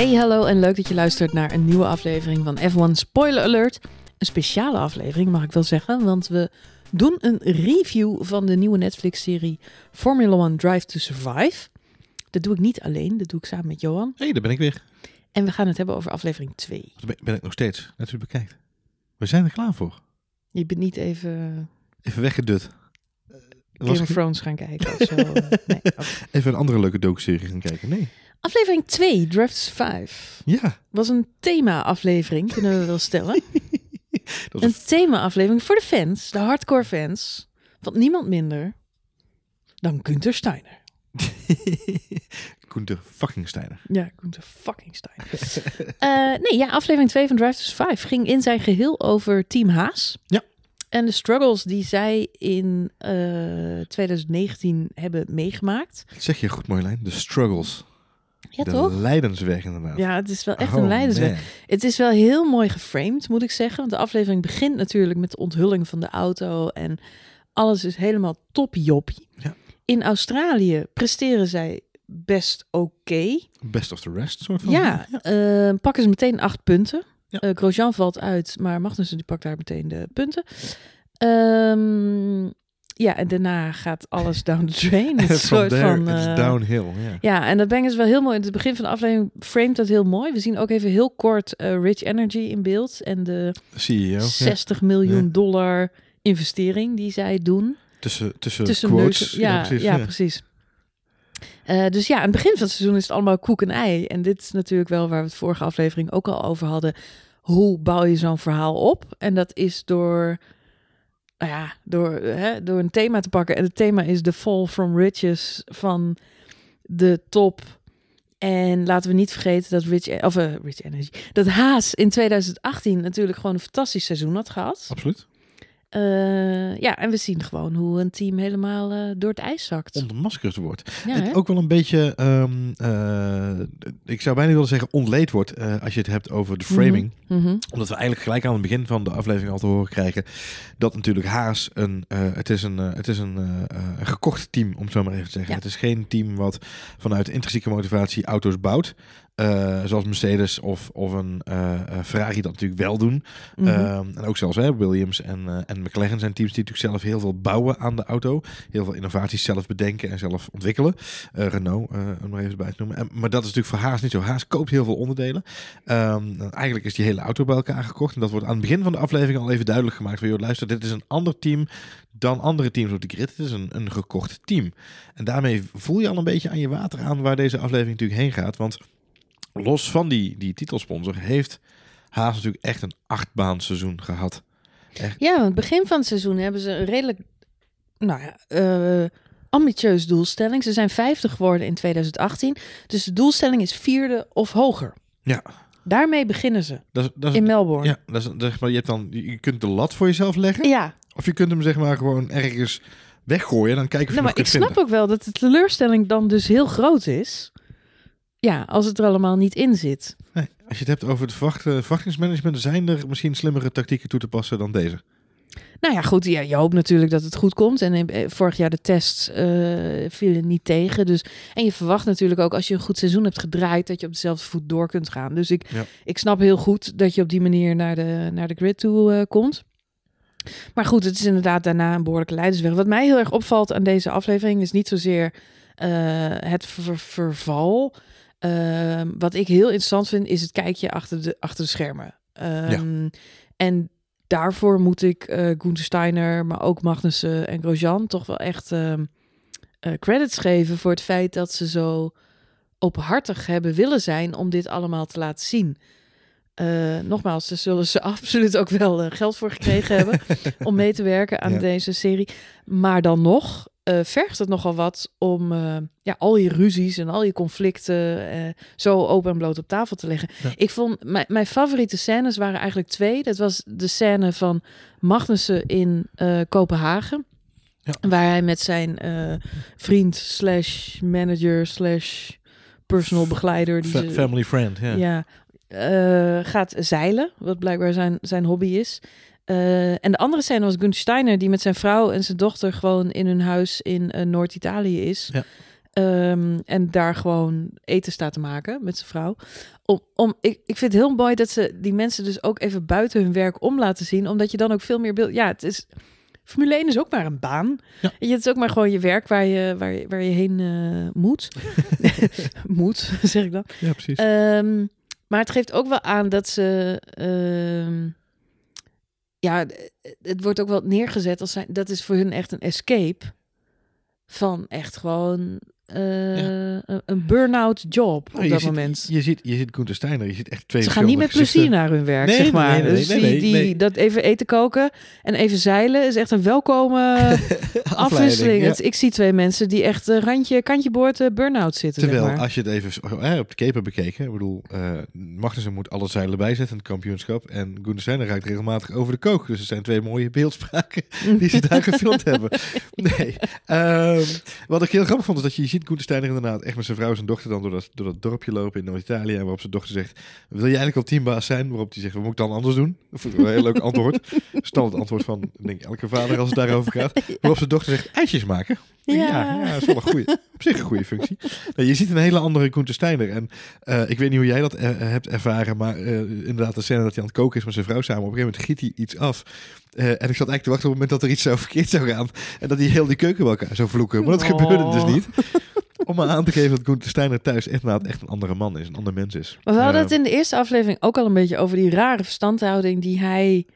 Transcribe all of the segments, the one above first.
Hey, hallo en leuk dat je luistert naar een nieuwe aflevering van F1 Spoiler Alert. Een speciale aflevering, mag ik wel zeggen, want we doen een review van de nieuwe Netflix-serie Formula One Drive to Survive. Dat doe ik niet alleen, dat doe ik samen met Johan. Hé, hey, daar ben ik weer. En we gaan het hebben over aflevering 2. Dat ben, ik nog steeds, net u bekijkt. We zijn er klaar voor. Je bent niet even Even weggedut. Game of Thrones gaan kijken of zo. nee, oké. Even een andere leuke docu-serie gaan kijken. Nee. Aflevering 2, Drive to Survive, Ja. was een thema-aflevering, kunnen we wel stellen. Dat Een is thema-aflevering voor de fans, de hardcore fans, van niemand minder dan Gunther Steiner. Koenter fucking Steiner. Ja, Gunther fucking Steiner. Eh, nee, ja, aflevering 2 van to Survive ging in zijn geheel over Team Haas. Ja. En de struggles die zij in eh, 2019 hebben meegemaakt. Dat zeg je goed, Marjolein. De struggles. Ja, de toch? Leidensweg inderdaad. Ja, het is wel echt Oh, een leidersweg. man. Het is wel heel mooi geframed, moet ik zeggen. Want de aflevering begint natuurlijk met de onthulling van de auto. En alles is helemaal toppie-joppie. Ja. In Australië presteren zij best oké. Best of the rest, soort van. Ja, eh, pakken ze meteen acht punten. Ja. Eh, Grosjean valt uit, maar Magnussen die pakt daar meteen de punten. Ehm, ja, en daarna gaat alles down the drain. Het soort van... eh, downhill. Ja. ja, en dat ze wel heel mooi. In het begin van de aflevering framed dat heel mooi. We zien ook even heel kort eh, Rich Energy in beeld. En de CEO. ja. 60 miljoen Ja. dollar investering die zij doen. Tussen, tussen, Tussen quotes. neus- Ja, precies. ja, precies. Eh, dus ja, aan het begin van het seizoen is het allemaal koek en ei. En dit is natuurlijk wel waar we het vorige aflevering ook al over hadden. Hoe bouw je zo'n verhaal op? En dat is door, nou ja, door, hè, door een thema te pakken. En het thema is de fall from riches van de top. En laten we niet vergeten dat Rich, of, eh, Rich Energy, dat Haas in 2018 natuurlijk gewoon een fantastisch seizoen had gehad. Absoluut. Eh, ja, en we zien gewoon hoe een team helemaal eh, door het ijs zakt. Ontmaskerd wordt. Ja, ook wel een beetje, ehm, eh, ik zou bijna willen zeggen ontleed wordt als je het hebt over de framing. Mhm. Omdat we eigenlijk gelijk aan het begin van de aflevering al te horen krijgen dat natuurlijk Haas een, het is een, het is een, een gekocht team, om het zo maar even te zeggen. Ja. Het is geen team wat vanuit intrinsieke motivatie auto's bouwt. Eh, zoals Mercedes of, of een eh, Ferrari dat natuurlijk wel doen. Mhm. Ehm, en ook zelfs hè, Williams en, en McLaren zijn teams die natuurlijk zelf heel veel bouwen aan de auto. Heel veel innovaties zelf bedenken en zelf ontwikkelen. Renault, om maar even bij te noemen. En, maar dat is natuurlijk voor Haas niet zo. Haas koopt heel veel onderdelen. Ehm, en eigenlijk is die hele auto bij elkaar gekocht. En dat wordt aan het begin van de aflevering al even duidelijk gemaakt. Van, joh, luister, dit is een ander team dan andere teams op de grid. Het is een, een gekocht team. En daarmee voel je al een beetje aan je water aan waar deze aflevering natuurlijk heen gaat. Want los van die, die titelsponsor heeft Haas natuurlijk echt een achtbaanseizoen gehad. Ja, want het begin van het seizoen hebben ze een redelijk nou ja, eh, ambitieus doelstelling. Ze zijn 50 geworden in 2018. Dus de doelstelling is vierde of hoger. Ja. Daarmee beginnen ze Dat, in Melbourne. ja, dat is, zeg maar, je, hebt dan, je kunt de lat voor jezelf leggen. Ja, Of je kunt hem zeg maar gewoon ergens weggooien. En dan kijken of je nou, maar ik snap vinden. ook wel dat de teleurstelling dan dus heel groot is. Ja, als het er allemaal niet in zit. Nee, als je het hebt over het verwacht, verwachtingsmanagement, zijn er misschien slimmere tactieken toe te passen dan deze. Nou ja, goed. Ja, je hoopt natuurlijk dat het goed komt. En eh, vorig jaar de tests eh, vielen niet tegen. Dus, en je verwacht natuurlijk ook als je een goed seizoen hebt gedraaid... dat je op dezelfde voet door kunt gaan. Dus ik, Ja. ik snap heel goed dat je op die manier naar de, naar de grid toe eh, komt. Maar goed, het is inderdaad daarna een behoorlijke leidersweg. Wat mij heel erg opvalt aan deze aflevering... is niet zozeer het ver- verval... Ehm, wat ik heel interessant vind, is het kijkje achter de, achter de schermen. Ehm, En daarvoor moet ik Gunther Steiner, maar ook Magnussen en Grosjean toch wel echt ehm, eh, credits geven voor het feit dat ze zo openhartig hebben willen zijn om dit allemaal te laten zien. Eh, nogmaals, daar zullen ze absoluut ook wel geld voor gekregen hebben om mee te werken aan Ja. deze serie. Maar dan nog eh, vergt het nogal wat om eh, ja, al je ruzies en al je conflicten eh, zo open en bloot op tafel te leggen. Ja. Ik vond mijn, favoriete scènes waren eigenlijk twee. Dat was de scène van Magnussen in Kopenhagen. Ja. Waar hij met zijn vriend slash manager slash personal begeleider die ze- family friend, ja. ja, gaat zeilen, wat blijkbaar zijn, zijn hobby is. Eh, en de andere scène was Gunther Steiner, die met zijn vrouw en zijn dochter gewoon in hun huis in eh, Noord-Italië is. Ja. Ehm, en daar gewoon eten staat te maken met zijn vrouw. Om, om, ik, ik vind het heel mooi dat ze die mensen dus ook even buiten hun werk om laten zien. Omdat je dan ook veel meer beeld... Ja, het is... Formule 1 is ook maar een baan. Ja. Je, het is ook maar gewoon je werk waar je, waar je, waar je heen eh, moet. moet, zeg ik dan. Ja, precies. Ehm, maar het geeft ook wel aan dat ze. ehm, ja, het wordt ook wel neergezet als zijn. Dat is voor hun echt een escape. Van echt gewoon. Eh, een, een burn-out job op Nou, dat ziet, moment. Je ziet, je ziet Gunther Steiner, je ziet echt twee Ze gaan niet met plezier naar hun werk, Nee, zeg maar. nee, nee, dus nee, die, dat even eten koken en even zeilen is echt een welkome afwisseling. ja. Ik zie twee mensen die echt eh, randje, kantje boord, eh, burn-out zitten. Terwijl, zeg maar. als je het even op de keper bekeken, ik bedoel, eh Magnussen moet alle zeilen bijzetten in het kampioenschap en Gunther Steiner raakt regelmatig over de kook. Dus er zijn twee mooie beeldspraken die ze daar gefilmd hebben. Nee. Ehm, wat ik heel grappig vond, is dat je, je ziet Steiner inderdaad echt met zijn vrouw en zijn dochter dan door dat, door dat dorpje lopen in Noord-Italië. En waarop zijn dochter zegt, wil je eigenlijk al teambaas zijn? Waarop hij zegt, wat moet ik dan anders doen? Een heel leuk antwoord. Standaard antwoord van, denk ik, elke vader als het daarover gaat. Waarop zijn dochter zegt, ijsjes maken. Ja, ja, Ja. dat is wel een goeie, op zich een goede functie. Nou, je ziet een hele andere Gunther Steiner. En eh, ik weet niet hoe jij dat eh, hebt ervaren, maar eh, inderdaad de scène dat hij aan het koken is met zijn vrouw samen. Op een gegeven moment giet hij iets af. Eh, en ik zat eigenlijk te wachten op het moment dat er iets zo verkeerd zou gaan. En dat hij heel die keuken bij elkaar zou vloeken. Maar dat Oh. gebeurde dus niet. Om maar aan te geven dat Gunther Steiner thuis echt, echt een andere man is. Een ander mens is. Maar we hadden Eh, het in de eerste aflevering ook al een beetje over die rare verstandhouding die hij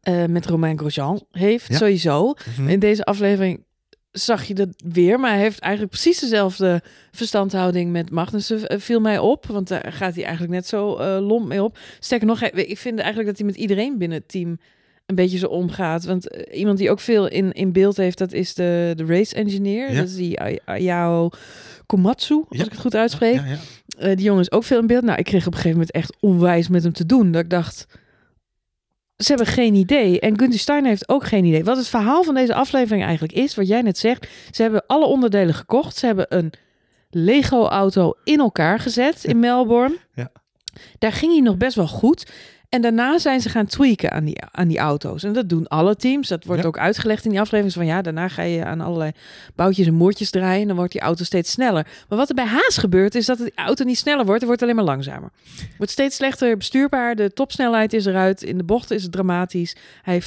eh, met Romain Grosjean heeft, Ja. sowieso. mhm. In deze aflevering zag je dat weer, maar hij heeft eigenlijk precies dezelfde verstandhouding met Magnussen, eh, viel mij op. Want daar gaat hij eigenlijk net zo eh lomp mee op. Sterker nog, ik vind eigenlijk dat hij met iedereen binnen het team een beetje zo omgaat. Want eh, iemand die ook veel in, in beeld heeft, dat is de, de race engineer. Ja. Dat is die Ay- Ayao Komatsu, als Ja. ik het goed uitspreek. Ja, ja. Die jongen is ook veel in beeld. Nou, ik kreeg op een gegeven moment echt onwijs met hem te doen. Dat ik dacht, ze hebben geen idee. En Gunther Steiner heeft ook geen idee. Wat het verhaal van deze aflevering eigenlijk is, wat jij net zegt. Ze hebben alle onderdelen gekocht. Ze hebben een Lego-auto in elkaar gezet in Melbourne. Ja. Daar ging hij nog best wel goed. En daarna zijn ze gaan tweaken aan die, aan die auto's. En dat doen alle teams. Dat wordt Ja. ook uitgelegd in die aflevering. Van ja, daarna ga je aan allerlei boutjes en moertjes draaien. En dan wordt die auto steeds sneller. Maar wat er bij Haas gebeurt, is dat de auto niet sneller wordt. Het wordt alleen maar langzamer. Wordt steeds slechter bestuurbaar. De topsnelheid is eruit. In de bochten is het dramatisch. Hij,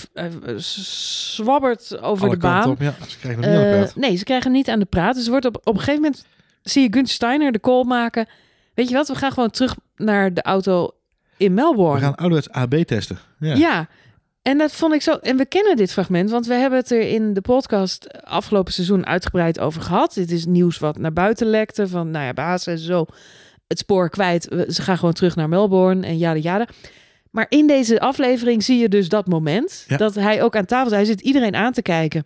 zwabbert over Alle de baan. op. Ja, ze krijgen hem niet aan de Eh, praat. nee, ze krijgen hem niet aan de praat. Dus wordt op, op een gegeven moment zie je Gunther Steiner de call maken. Weet je wat, we gaan gewoon terug naar de auto in Melbourne. We gaan ouderwets AB testen. Ja. Ja. En dat vond ik zo. En we kennen dit fragment, want we hebben het er in de podcast afgelopen seizoen uitgebreid over gehad. Dit is nieuws wat naar buiten lekte. Van nou ja, baas en zo het spoor kwijt. We- Ze gaan gewoon terug naar Melbourne en jade jade. Maar in deze aflevering zie je dus dat moment Ja. dat hij ook aan tafel zit. Hij zit iedereen aan te kijken.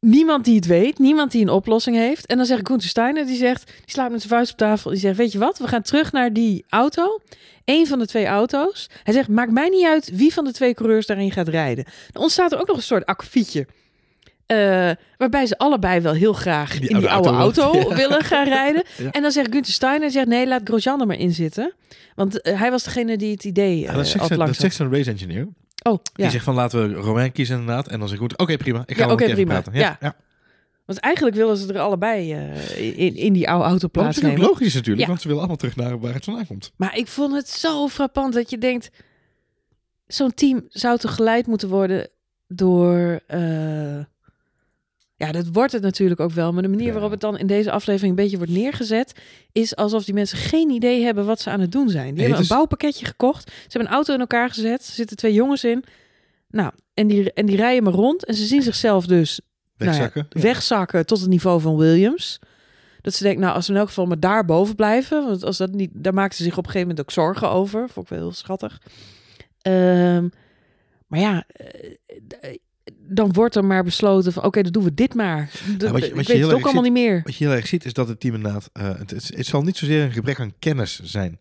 Niemand die het weet, niemand die een oplossing heeft. En dan zegt Gunther Steiner, die zegt, die slaat met zijn vuist op tafel. Die zegt, weet je wat, we gaan terug naar die auto. Eén van de twee auto's. Hij zegt, maakt mij niet uit wie van de twee coureurs daarin gaat rijden. Dan ontstaat er ook nog een soort akkefietje. Eh, waarbij ze allebei wel heel graag In die in die oude auto auto, wil. willen gaan rijden. Ja. En dan zegt Gunther Steiner, zegt, nee, laat Grosjean er maar in zitten. Want eh, hij was degene die het idee Ja, uh, dat, zegt al zijn, dat zegt race engineer. Oh, Die zegt van laten we Romain kiezen inderdaad. En dan zegt goed, oké prima. Ik ga Ja, Kevin prima. praten. Ja. Want eigenlijk willen ze er allebei eh, in, in die oude auto zich ook plaatsnemen. logisch natuurlijk, want ze willen allemaal terug naar waar het vandaan komt. Maar ik vond het zo frappant dat je denkt... Zo'n team zou toch geleid moeten worden door... eh, ja, dat wordt het natuurlijk ook wel. Maar de manier waarop het dan in deze aflevering een beetje wordt neergezet... is alsof die mensen geen idee hebben wat ze aan het doen zijn. Die Nee, hebben het een bouwpakketje gekocht. Ze hebben een auto in elkaar gezet. Er zitten twee jongens in. Nou, en die, en die rijden maar rond. En ze zien zichzelf dus nou ja, Wegzakken. Ja. wegzakken tot het niveau van Williams. Dat ze denkt, nou, als we in elk geval maar daar boven blijven, want als dat niet, daar maakte ze zich op een gegeven moment ook zorgen over. Vond ik wel heel schattig. Ehm, maar ja, eh, eh, dan wordt er maar besloten van, oké, dan doen we dit maar. De, Ja, wat je- ik wat je weet het ook erg allemaal niet meer. Wat je heel erg ziet is dat het team inderdaad... eh, het, het, het zal niet zozeer een gebrek aan kennis zijn.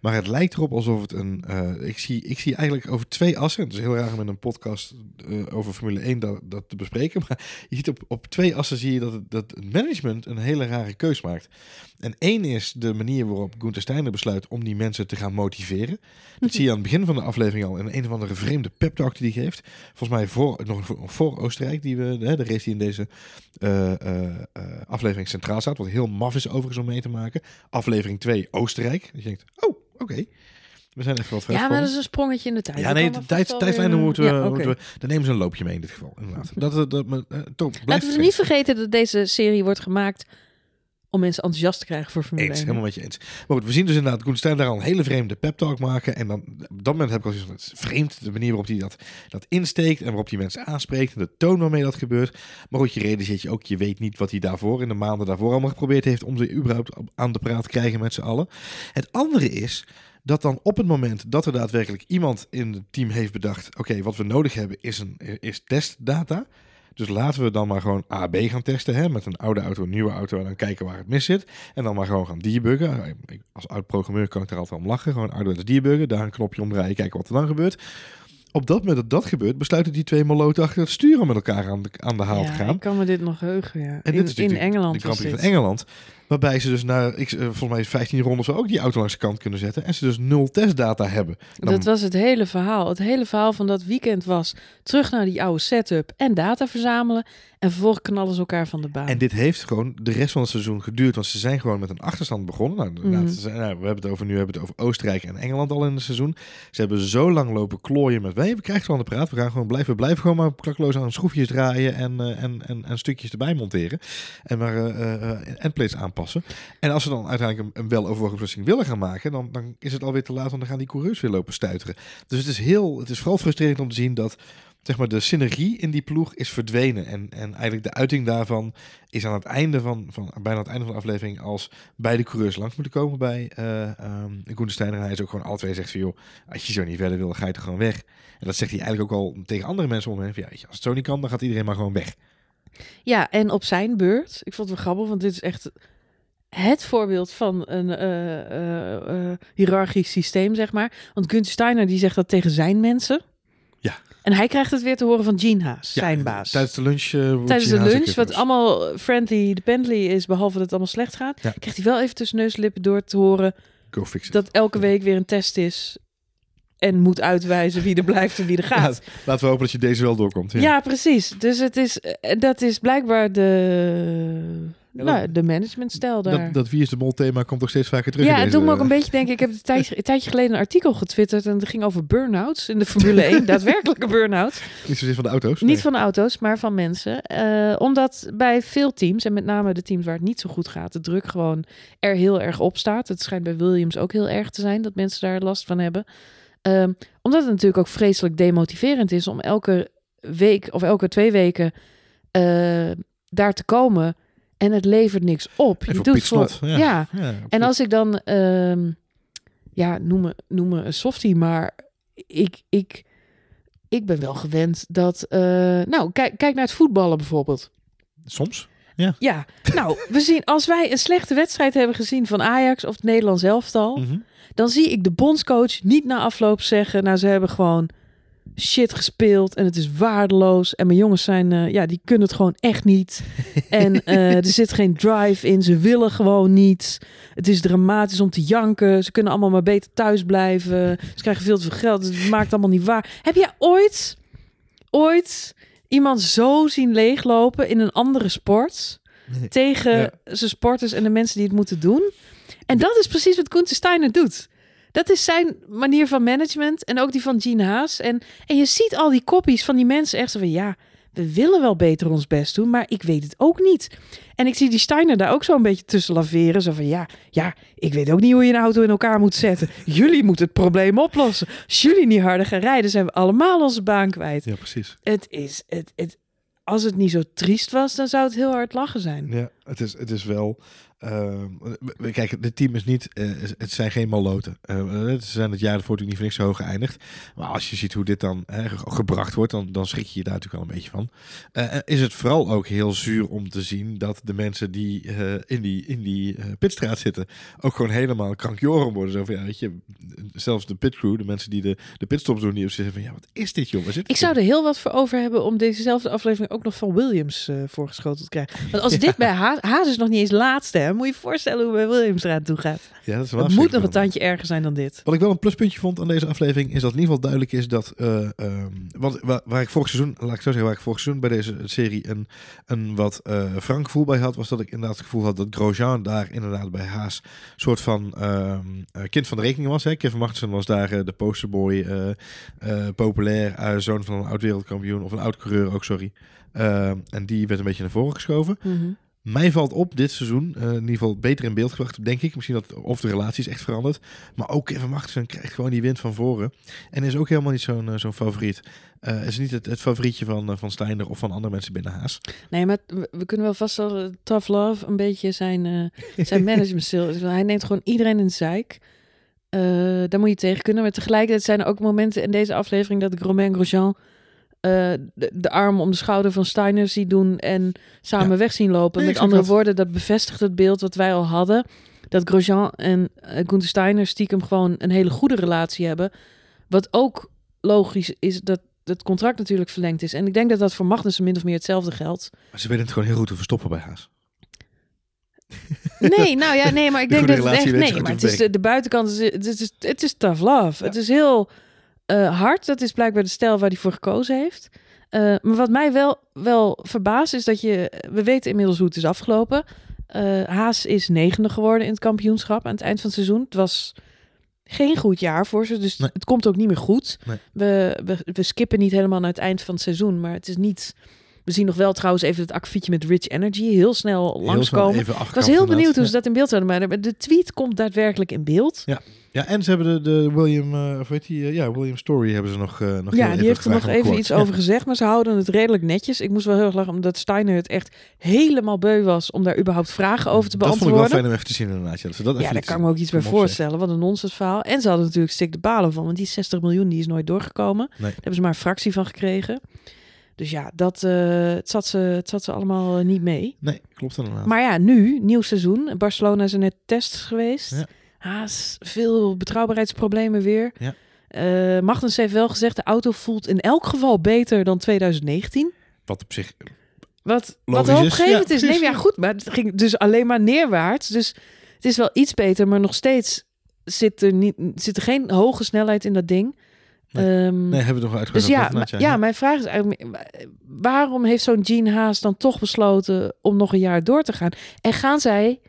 Maar het lijkt erop alsof het een... eh, ik, zie, ik zie eigenlijk over twee assen... Het is heel raar om in een podcast eh, over Formule 1 dat, dat te bespreken. Maar je ziet op, op twee assen zie je dat het, dat het management een hele rare keus maakt. En één is de manier waarop Gunther Steiner besluit om die mensen te gaan motiveren. Dat zie je aan het begin van de aflevering al in een of andere vreemde pep talk die hij geeft. Volgens mij voor, nog voor, voor Oostenrijk, die we, hè, de race die in deze eh, eh, eh, aflevering centraal staat. Wat heel maf is overigens om mee te maken. Aflevering 2, Oostenrijk. Dat je denkt, oh, oké. We zijn even wat Ja, maar dat is een sprongetje in de tijd. Ja, nee, de tijd, wel tijdlijnen weer- moeten we, Ja, moeten we... Dan nemen ze een loopje mee in dit geval, inderdaad. Dat, dat, dat, maar, blijf Laten we niet vergeten dat deze serie wordt gemaakt om mensen enthousiast te krijgen voor Formule Eens, 1. helemaal met je eens. Maar goed, we zien dus inderdaad Koen daar al een hele vreemde pep talk maken. En dan, op dat moment heb ik al zoiets van, het is vreemd de manier waarop hij dat, dat insteekt. En waarop hij mensen aanspreekt. En de toon waarmee dat gebeurt. Maar goed, je realiseert je ook, je weet niet wat hij daarvoor, in de maanden daarvoor allemaal geprobeerd heeft. Om ze überhaupt aan de praat te krijgen met z'n allen. Het andere is dat dan op het moment dat er daadwerkelijk iemand in het team heeft bedacht. Oké, wat we nodig hebben is, een, is testdata. Dus laten we dan maar gewoon AB gaan testen. Hè? Met een oude auto, een nieuwe auto. En dan kijken waar het mis zit. En dan maar gewoon gaan debuggen. Ik- Als oud programmeur kan ik daar altijd om lachen. Gewoon ouderwets debuggen. Daar een knopje omdraaien. Kijken wat er dan gebeurt. Op dat moment dat dat gebeurt, besluiten die twee maloten achter het stuur om met elkaar aan de, aan de haal te gaan. ik kan me dit nog heugen, ja. En in, dit is in Engeland de Grand Prix van Engeland. Waarbij ze dus na, ik, eh, volgens mij 15 ronden zo ook die auto langs de kant kunnen zetten. En ze dus nul testdata hebben. Dan- Dat was het hele verhaal. Het hele verhaal van dat weekend was terug naar die oude setup en data verzamelen. En vervolgens knallen ze elkaar van de baan. En dit heeft gewoon de rest van het seizoen geduurd. Want ze zijn gewoon met een achterstand begonnen. Nou, Mhm. nou, we hebben het over nu hebben het over Oostenrijk en Engeland al in het seizoen. Ze hebben zo lang lopen klooien met wij. We krijgen het wel aan de praat. We gaan gewoon blijven, we blijven gewoon maar klakloos aan schroefjes draaien en, eh, en, en, en stukjes erbij monteren. En maar eh, eh, endplates En als ze dan uiteindelijk een, een weloverwogen beslissing willen gaan maken, dan, dan is het alweer te laat. Want dan gaan die coureurs weer lopen stuiteren. Dus het is heel, het is vooral frustrerend om te zien dat zeg maar, de synergie in die ploeg is verdwenen. En, en eigenlijk de uiting daarvan is aan het einde van, van bijna het einde van de aflevering als beide coureurs langs moeten komen bij eh um, Koenstein. En hij is ook gewoon twee zegt van joh, als je zo niet verder wil, ga je toch gewoon weg. En dat zegt hij eigenlijk ook al tegen andere mensen om hem Ja, als het zo niet kan, dan gaat iedereen maar gewoon weg. Ja, en op zijn beurt, ik vond het wel grappig, want dit is echt het voorbeeld van een eh, eh, eh, hiërarchisch systeem, zeg maar. Want Gunther Steiner die zegt dat tegen zijn mensen. Ja. En hij krijgt het weer te horen van Gene Haas, Ja, zijn baas. Tijdens de lunch. Tijdens de Gene lunch, wat allemaal friendly de Bentley is, behalve dat het allemaal slecht gaat, Ja. krijgt hij wel even tussen neus en lippen door te horen Go fix it. dat elke week weer een test is en moet uitwijzen wie er blijft en wie er gaat. Ja, laten we hopen dat je deze wel doorkomt. Ja. Ja, precies. Dus het is, dat is blijkbaar de, Ja, nou, dat- de managementstijl daar. Dat, dat Wie is de Mol thema komt toch steeds vaker terug. ja, het doet me ook een beetje denken. Ik heb een tijdje, een tijdje geleden een artikel getwitterd en het ging over burn-outs in de Formule 1. daadwerkelijke burn-outs. Niet zozeer van de auto's. Niet nee. van de auto's, maar van mensen. Eh, omdat bij veel teams, en met name de teams waar het niet zo goed gaat, de druk gewoon er heel erg op staat. Het schijnt bij Williams ook heel erg te zijn dat mensen daar last van hebben. Ehm, omdat het natuurlijk ook vreselijk demotiverend is om elke week of elke twee weken eh, daar te komen en het levert niks op. En voor Piet Slot, ja. ja. Ja, En als ik dan, ehm, ja, noem me, noem me een softie, maar ik, ik, ik ben wel gewend dat, eh, nou, kijk, kijk naar het voetballen bijvoorbeeld. Soms. Ja, nou, we zien, als wij een slechte wedstrijd hebben gezien van Ajax of het Nederlands elftal, Mhm. dan zie ik de bondscoach niet na afloop zeggen, nou, ze hebben gewoon shit gespeeld en het is waardeloos en mijn jongens zijn, eh, ja, die kunnen het gewoon echt niet. En eh, er zit geen drive in, ze willen gewoon niet. Het is dramatisch om te janken, ze kunnen allemaal maar beter thuis blijven. Ze krijgen veel te veel geld, het maakt allemaal niet waar. Heb jij ooit, ooit iemand zo zien leeglopen in een andere sport? Nee. tegen Ja. zijn sporters en de mensen die het moeten doen. En dat is precies wat Koen Steiner doet. Dat is zijn manier van management en ook die van Gene Haas. En, en je ziet al die koppies van die mensen echt zo van... ja, we willen wel beter ons best doen, maar ik weet het ook niet. En ik zie die Steiner daar ook zo een beetje tussen laveren. Zo van, ja, ja, ik weet ook niet hoe je een auto in elkaar moet zetten. Jullie moeten het probleem oplossen. Als jullie niet harder gaan rijden, zijn we allemaal onze baan kwijt. Ja, precies. Het is, het, het, als het niet zo triest was, dan zou het heel hard lachen zijn. Ja, het is, het is wel. We- kijk, het team is niet. eh, het zijn geen maloten. Eh, ze zijn het jaar ervoor natuurlijk niet voor niks zo hoog geëindigd. Maar als je ziet hoe dit dan eh, ge- gebracht wordt, dan, dan schrik je je daar natuurlijk wel een beetje van. Is het vooral ook heel zuur om te zien dat de mensen die in die, in die pitstraat zitten, ook gewoon helemaal krankjoren worden. Zo van, ja, weet je, zelfs de pitcrew, de mensen die de, de pitstops doen, die ook zeggen van, ja, wat is dit, zit Ik zou er heel wat voor over hebben om dezezelfde aflevering ook nog van Williams voorgeschoteld te krijgen. Want als dit bij Haas, Haas is nog niet eens laatste, hè, Moet je je voorstellen hoe bij Williams eraan toe gaat. Ja, dat is wel Het moet nog een tandje erger zijn dan dit. Wat ik wel een pluspuntje vond aan deze aflevering is dat in ieder geval duidelijk is dat wat, waar, waar ik vorig seizoen, laat ik zo zeggen, waar ik vorig seizoen bij deze serie een, een wat eh frank gevoel bij had, was dat ik inderdaad het gevoel had dat Grosjean daar inderdaad bij Haas soort van ehm, eh, kind van de rekening was. Hè. Kevin Magnussen was daar de posterboy, populair, zoon van een oud wereldkampioen of een oud coureur ook, sorry. Ehm, en die werd een beetje naar voren geschoven. Mij valt op dit seizoen, eh, in ieder geval beter in beeld gebracht, denk ik. Misschien dat of de relatie is echt veranderd. Maar ook Kevin Magnussen krijgt gewoon die wind van voren. En is ook helemaal niet zo'n eh, zo'n favoriet. Eh is niet het, het favorietje van, van Steiner of van andere mensen binnen Haas. Nee, maar we, kunnen wel vaststellen Tough Love een beetje zijn, zijn management is. Hij neemt gewoon iedereen in de zeik. Daar moet je tegen kunnen. Maar tegelijkertijd zijn er ook momenten in deze aflevering dat ik Romain Grosjean eh, de, de arm om de schouder van Steiner zie doen en samen Ja. weg zien lopen. Nee, Met andere dat. woorden, dat bevestigt het beeld wat wij al hadden. Dat Grosjean en uh, Gunther Steiner stiekem gewoon een hele goede relatie hebben. Wat ook logisch is dat het contract natuurlijk verlengd is. En ik denk dat dat voor Magnussen min of meer hetzelfde geldt. Maar ze weten het gewoon heel goed te verstoppen bij Haas. Nee, nou ja, nee, maar ik De denk dat het echt... Nee, maar het is de, de buitenkant, is, het, is, het is tough love. Het is heel eh, hard. Dat is blijkbaar de stijl waar hij voor gekozen heeft. Eh, maar wat mij wel, wel verbaast is dat je... We weten inmiddels hoe het is afgelopen. Eh, Haas is negende geworden in het kampioenschap aan het eind van het seizoen. Het was geen goed jaar voor ze, dus Nee. het komt ook niet meer goed. Nee. We, we, we skippen niet helemaal naar het eind van het seizoen, maar het is niet... We zien nog wel trouwens even het akkefietje met Rich Energy heel snel Heel snel langskomen. Ik was heel benieuwd hoe ze dat in beeld zouden maken. Maar de tweet komt daadwerkelijk in beeld. Ja, en ze hebben de, de William, eh of weet die, eh, ja, William Story hebben ze nog, eh nog Ja, die heeft er nog even kort. iets Ja. over gezegd. Maar ze houden het redelijk netjes. Ik moest wel heel erg lachen omdat Steiner het echt helemaal beu was om daar überhaupt vragen over te Dat vond ik wel beantwoorden. fijn om even te zien inderdaad. Ja, dat dat Ja, daar kan ik me ook iets bij voorstellen. Wat een nonsens verhaal. En ze hadden natuurlijk stik de balen van. Want die 60 miljoen die is nooit doorgekomen. Daar hebben ze maar een fractie van gekregen. Dus ja, dat, eh, het, zat ze, het zat ze allemaal eh, niet mee. Nee, klopt inderdaad. Maar ja, nu, nieuw seizoen. Barcelona is er net test geweest. Ja. Haas, veel betrouwbaarheidsproblemen weer. Ja. Eh, Magnus heeft wel gezegd, de auto voelt in elk geval beter dan 2019. Wat op zich... Wat, wat Logisch is. hoopgevend Ja, is. Nee, ja. goed, maar het ging dus alleen maar neerwaarts. Dus het is wel iets beter, maar nog steeds zit er, niet, zit er geen hoge snelheid in dat ding. Nee. Ehm, Nee, hebben we nog uitgelegd. dus ja, maar- ja, mijn vraag is eigenlijk, waarom heeft zo'n Gene Haas dan toch besloten om nog een jaar door te gaan? En gaan zij,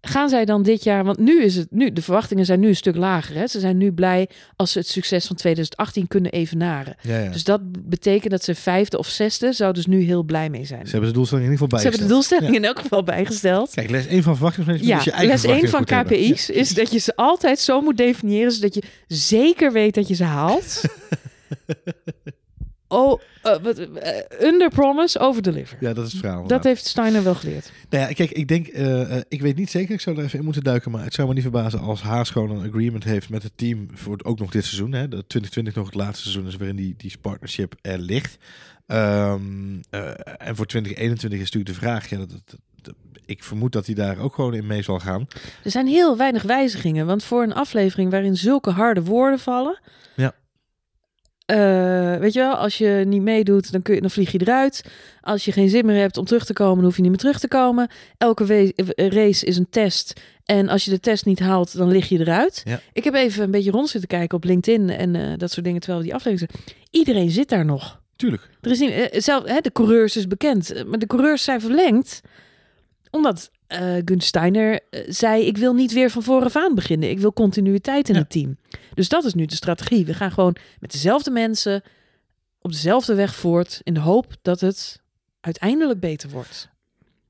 gaan zij dan dit jaar, want nu is het, nu, de verwachtingen zijn nu een stuk lager. Hè? Ze zijn nu blij als ze het succes van 2018 kunnen evenaren. Ja, ja. Dus dat betekent dat ze vijfde of zesde, zou dus nu heel blij mee zijn. Ze hebben de doelstelling in ieder geval Ze hebben de bijgesteld. doelstelling in elk geval bijgesteld. Kijk, les 1 van verwachtingsmanagement Ja, is je eigen les 1 van. KPI's is dat je ze altijd zo moet definiëren, zodat je zeker weet dat je ze haalt. oh, wat, eh, under promise, over deliver. Ja, dat is het verhaal. Dat heeft Steiner wel geleerd. Nou ja, kijk, ik denk, eh, ik weet niet zeker, ik zou er even in moeten duiken, maar het zou me niet verbazen als Haas gewoon een agreement heeft met het team voor het- ook nog dit seizoen. Hè, dat 2020 nog het laatste seizoen is waarin die, die partnership er ligt. Ehm, eh, en voor 2021 is natuurlijk de vraag, ja, dat, dat- dat- ik vermoed dat hij daar ook gewoon in mee zal gaan. Er zijn heel weinig wijzigingen, want voor een aflevering waarin zulke harde woorden vallen. Ja. Eh, weet je wel, als je niet meedoet, dan, kun je, dan vlieg je eruit. Als je geen zin meer hebt om terug te komen, dan hoef je niet meer terug te komen. Elke eh, race is een test. En als je de test niet haalt, dan lig je eruit. Ja. Ik heb even een beetje rond zitten kijken op LinkedIn en eh, dat soort dingen, terwijl we die aflevering zijn. Iedereen zit daar nog. Tuurlijk. Er is niet, zelf, hè, de coureurs is bekend, maar de coureurs zijn verlengd omdat Gun Steiner eh, zei: Ik wil niet weer van vooraf aan beginnen. Ik wil continuïteit in Ja. het team. Dus dat is nu de strategie. We gaan gewoon met dezelfde mensen op dezelfde weg voort. In de hoop dat het uiteindelijk beter wordt.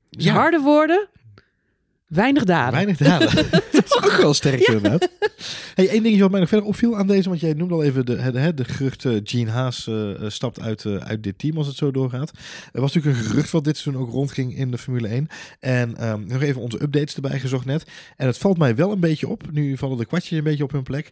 Dus Ja. harde woorden, weinig daden. Weinig daden. dat is ook wel sterk inderdaad. Hey, één dingetje wat mij nog verder opviel aan deze, want jij noemde al even de, de, de, gerucht eh, Gene Haas eh, eh, stapt uit, uit dit team als het zo doorgaat. Er was natuurlijk een gerucht wat dit seizoen ook rondging in de Formule 1. En ehm, nog even onze updates erbij gezocht net. En het valt mij wel een beetje op, nu vallen de kwartjes een beetje op hun plek.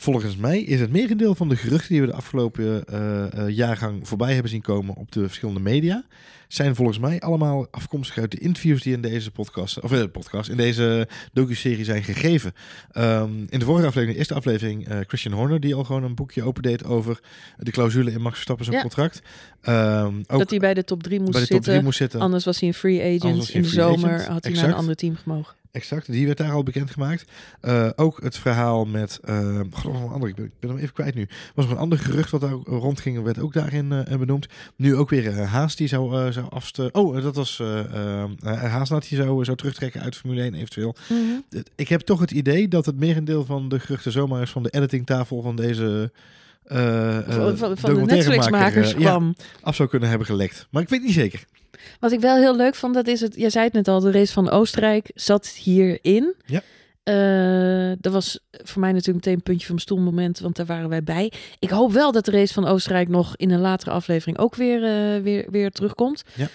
Volgens mij is het merendeel van de geruchten die we de afgelopen eh, eh, jaargang voorbij hebben zien komen op de verschillende media, zijn volgens mij allemaal afkomstig uit de interviews die in deze podcast, of uh, podcast, in deze docu-serie zijn gegeven. Um, in de vorige aflevering, de eerste aflevering, uh, Christian Horner, die al gewoon een boekje opendeed over de clausule in Max Verstappen zijn Ja. contract. Um, ook dat hij bij de top 3 moest de zitten. 3 moest zitten. Anders was hij een free agent. In de zomer agent. had hij naar een ander team gemogen. Exact, die werd daar al bekendgemaakt. Eh ook het verhaal met. Uh, God, een ander, ik ben, ik ben hem even kwijt nu. Was nog een ander gerucht wat daar rondging, werd ook daarin uh, benoemd. Nu ook weer uh, Haas die zou, uh, zou afste. Oh, dat was uh, Haas dat hij zou, zou terugtrekken uit Formule 1 eventueel. Mhm. Ik heb toch het idee dat het merendeel van de geruchten zomaar eens van de editingtafel van deze. Uh, van, van, van de Netflix-makers kwam. Ja, af zou kunnen hebben gelekt. Maar ik weet niet zeker. Wat ik wel heel leuk vond, dat is het. Jij zei het net al, de race van Oostenrijk zat hierin. Ja. Uh, dat was voor mij natuurlijk meteen een puntje van mijn stoelmoment, want daar waren wij bij. Ik hoop wel dat de race van Oostenrijk nog in een latere aflevering ook weer, uh, weer, weer terugkomt. Ja.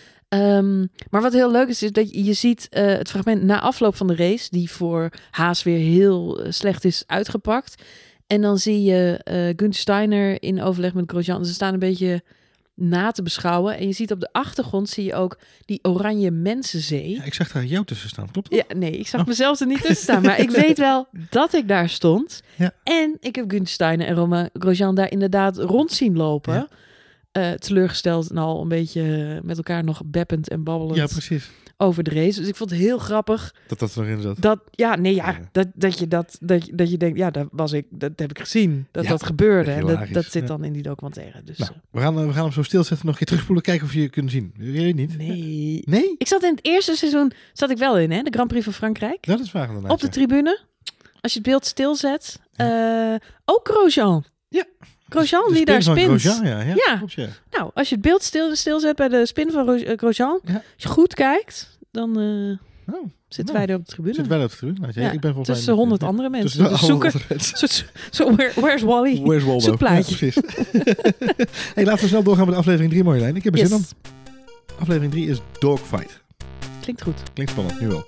Um, maar wat heel leuk is, is dat je, je ziet uh, het fragment na afloop van de race, die voor Haas weer heel slecht is uitgepakt. En dan zie je Gunther Steiner in overleg met Grosjean. Ze staan een beetje na te beschouwen. En je ziet op de achtergrond zie je ook die oranje mensenzee. Ja, ik zag daar jou tussen staan, klopt dat? Ja, nee, ik zag oh. mezelf er niet tussen staan. Maar ik weet wel dat ik daar stond. Ja. En ik heb Gunther Steiner en Romain Grosjean daar inderdaad rond zien lopen. Ja. Uh, teleurgesteld en al een beetje met elkaar nog beppend en babbelend Ja, precies. Over de race. Dus ik vond het heel grappig. Dat dat erin zat. Dat, ja, nee, ja, Ja. Dat, dat, je dat, dat, je- dat je denkt, ja, dat was ik, dat heb ik gezien. Dat Ja, dat gebeurde. En dat, zit ja. dan in die documentaire. Dus Nou, eh, we gaan, eh, we gaan hem zo stilzetten, nog een keer terugspoelen, kijken of je je kunt zien. Je weet niet. nee. Nee? Ik zat in het eerste seizoen, zat ik wel in, hè? De Grand Prix van Frankrijk. Dat is waar. Op de ja. tribune. Als je het beeld stilzet. eh ook Grosjean. Ja. Grosjean De die daar spint. Grosjean, ja. Ja, Ja. klopt, ja. Nou, als je het beeld stil, stilzet bij de spin van eh, Grosjean. Ja. Als je goed kijkt, dan eh, Oh, zitten Nou, wij er op de tribune. zit wel op de tribune. Nou, ja, Ja, ik ben volgens tussen mij... honderd ja, andere mensen. tussen de Dus zoeken, andere mensen. zo, zo, zo, where- where's Wally? Where's Waldo? Zo'n plaatje. Ja, precies. hey, laten we snel doorgaan met aflevering 3, Marjolein. Ik heb er Yes. zin in. Aflevering 3 is Dogfight. Klinkt goed. Klinkt spannend, nu wel.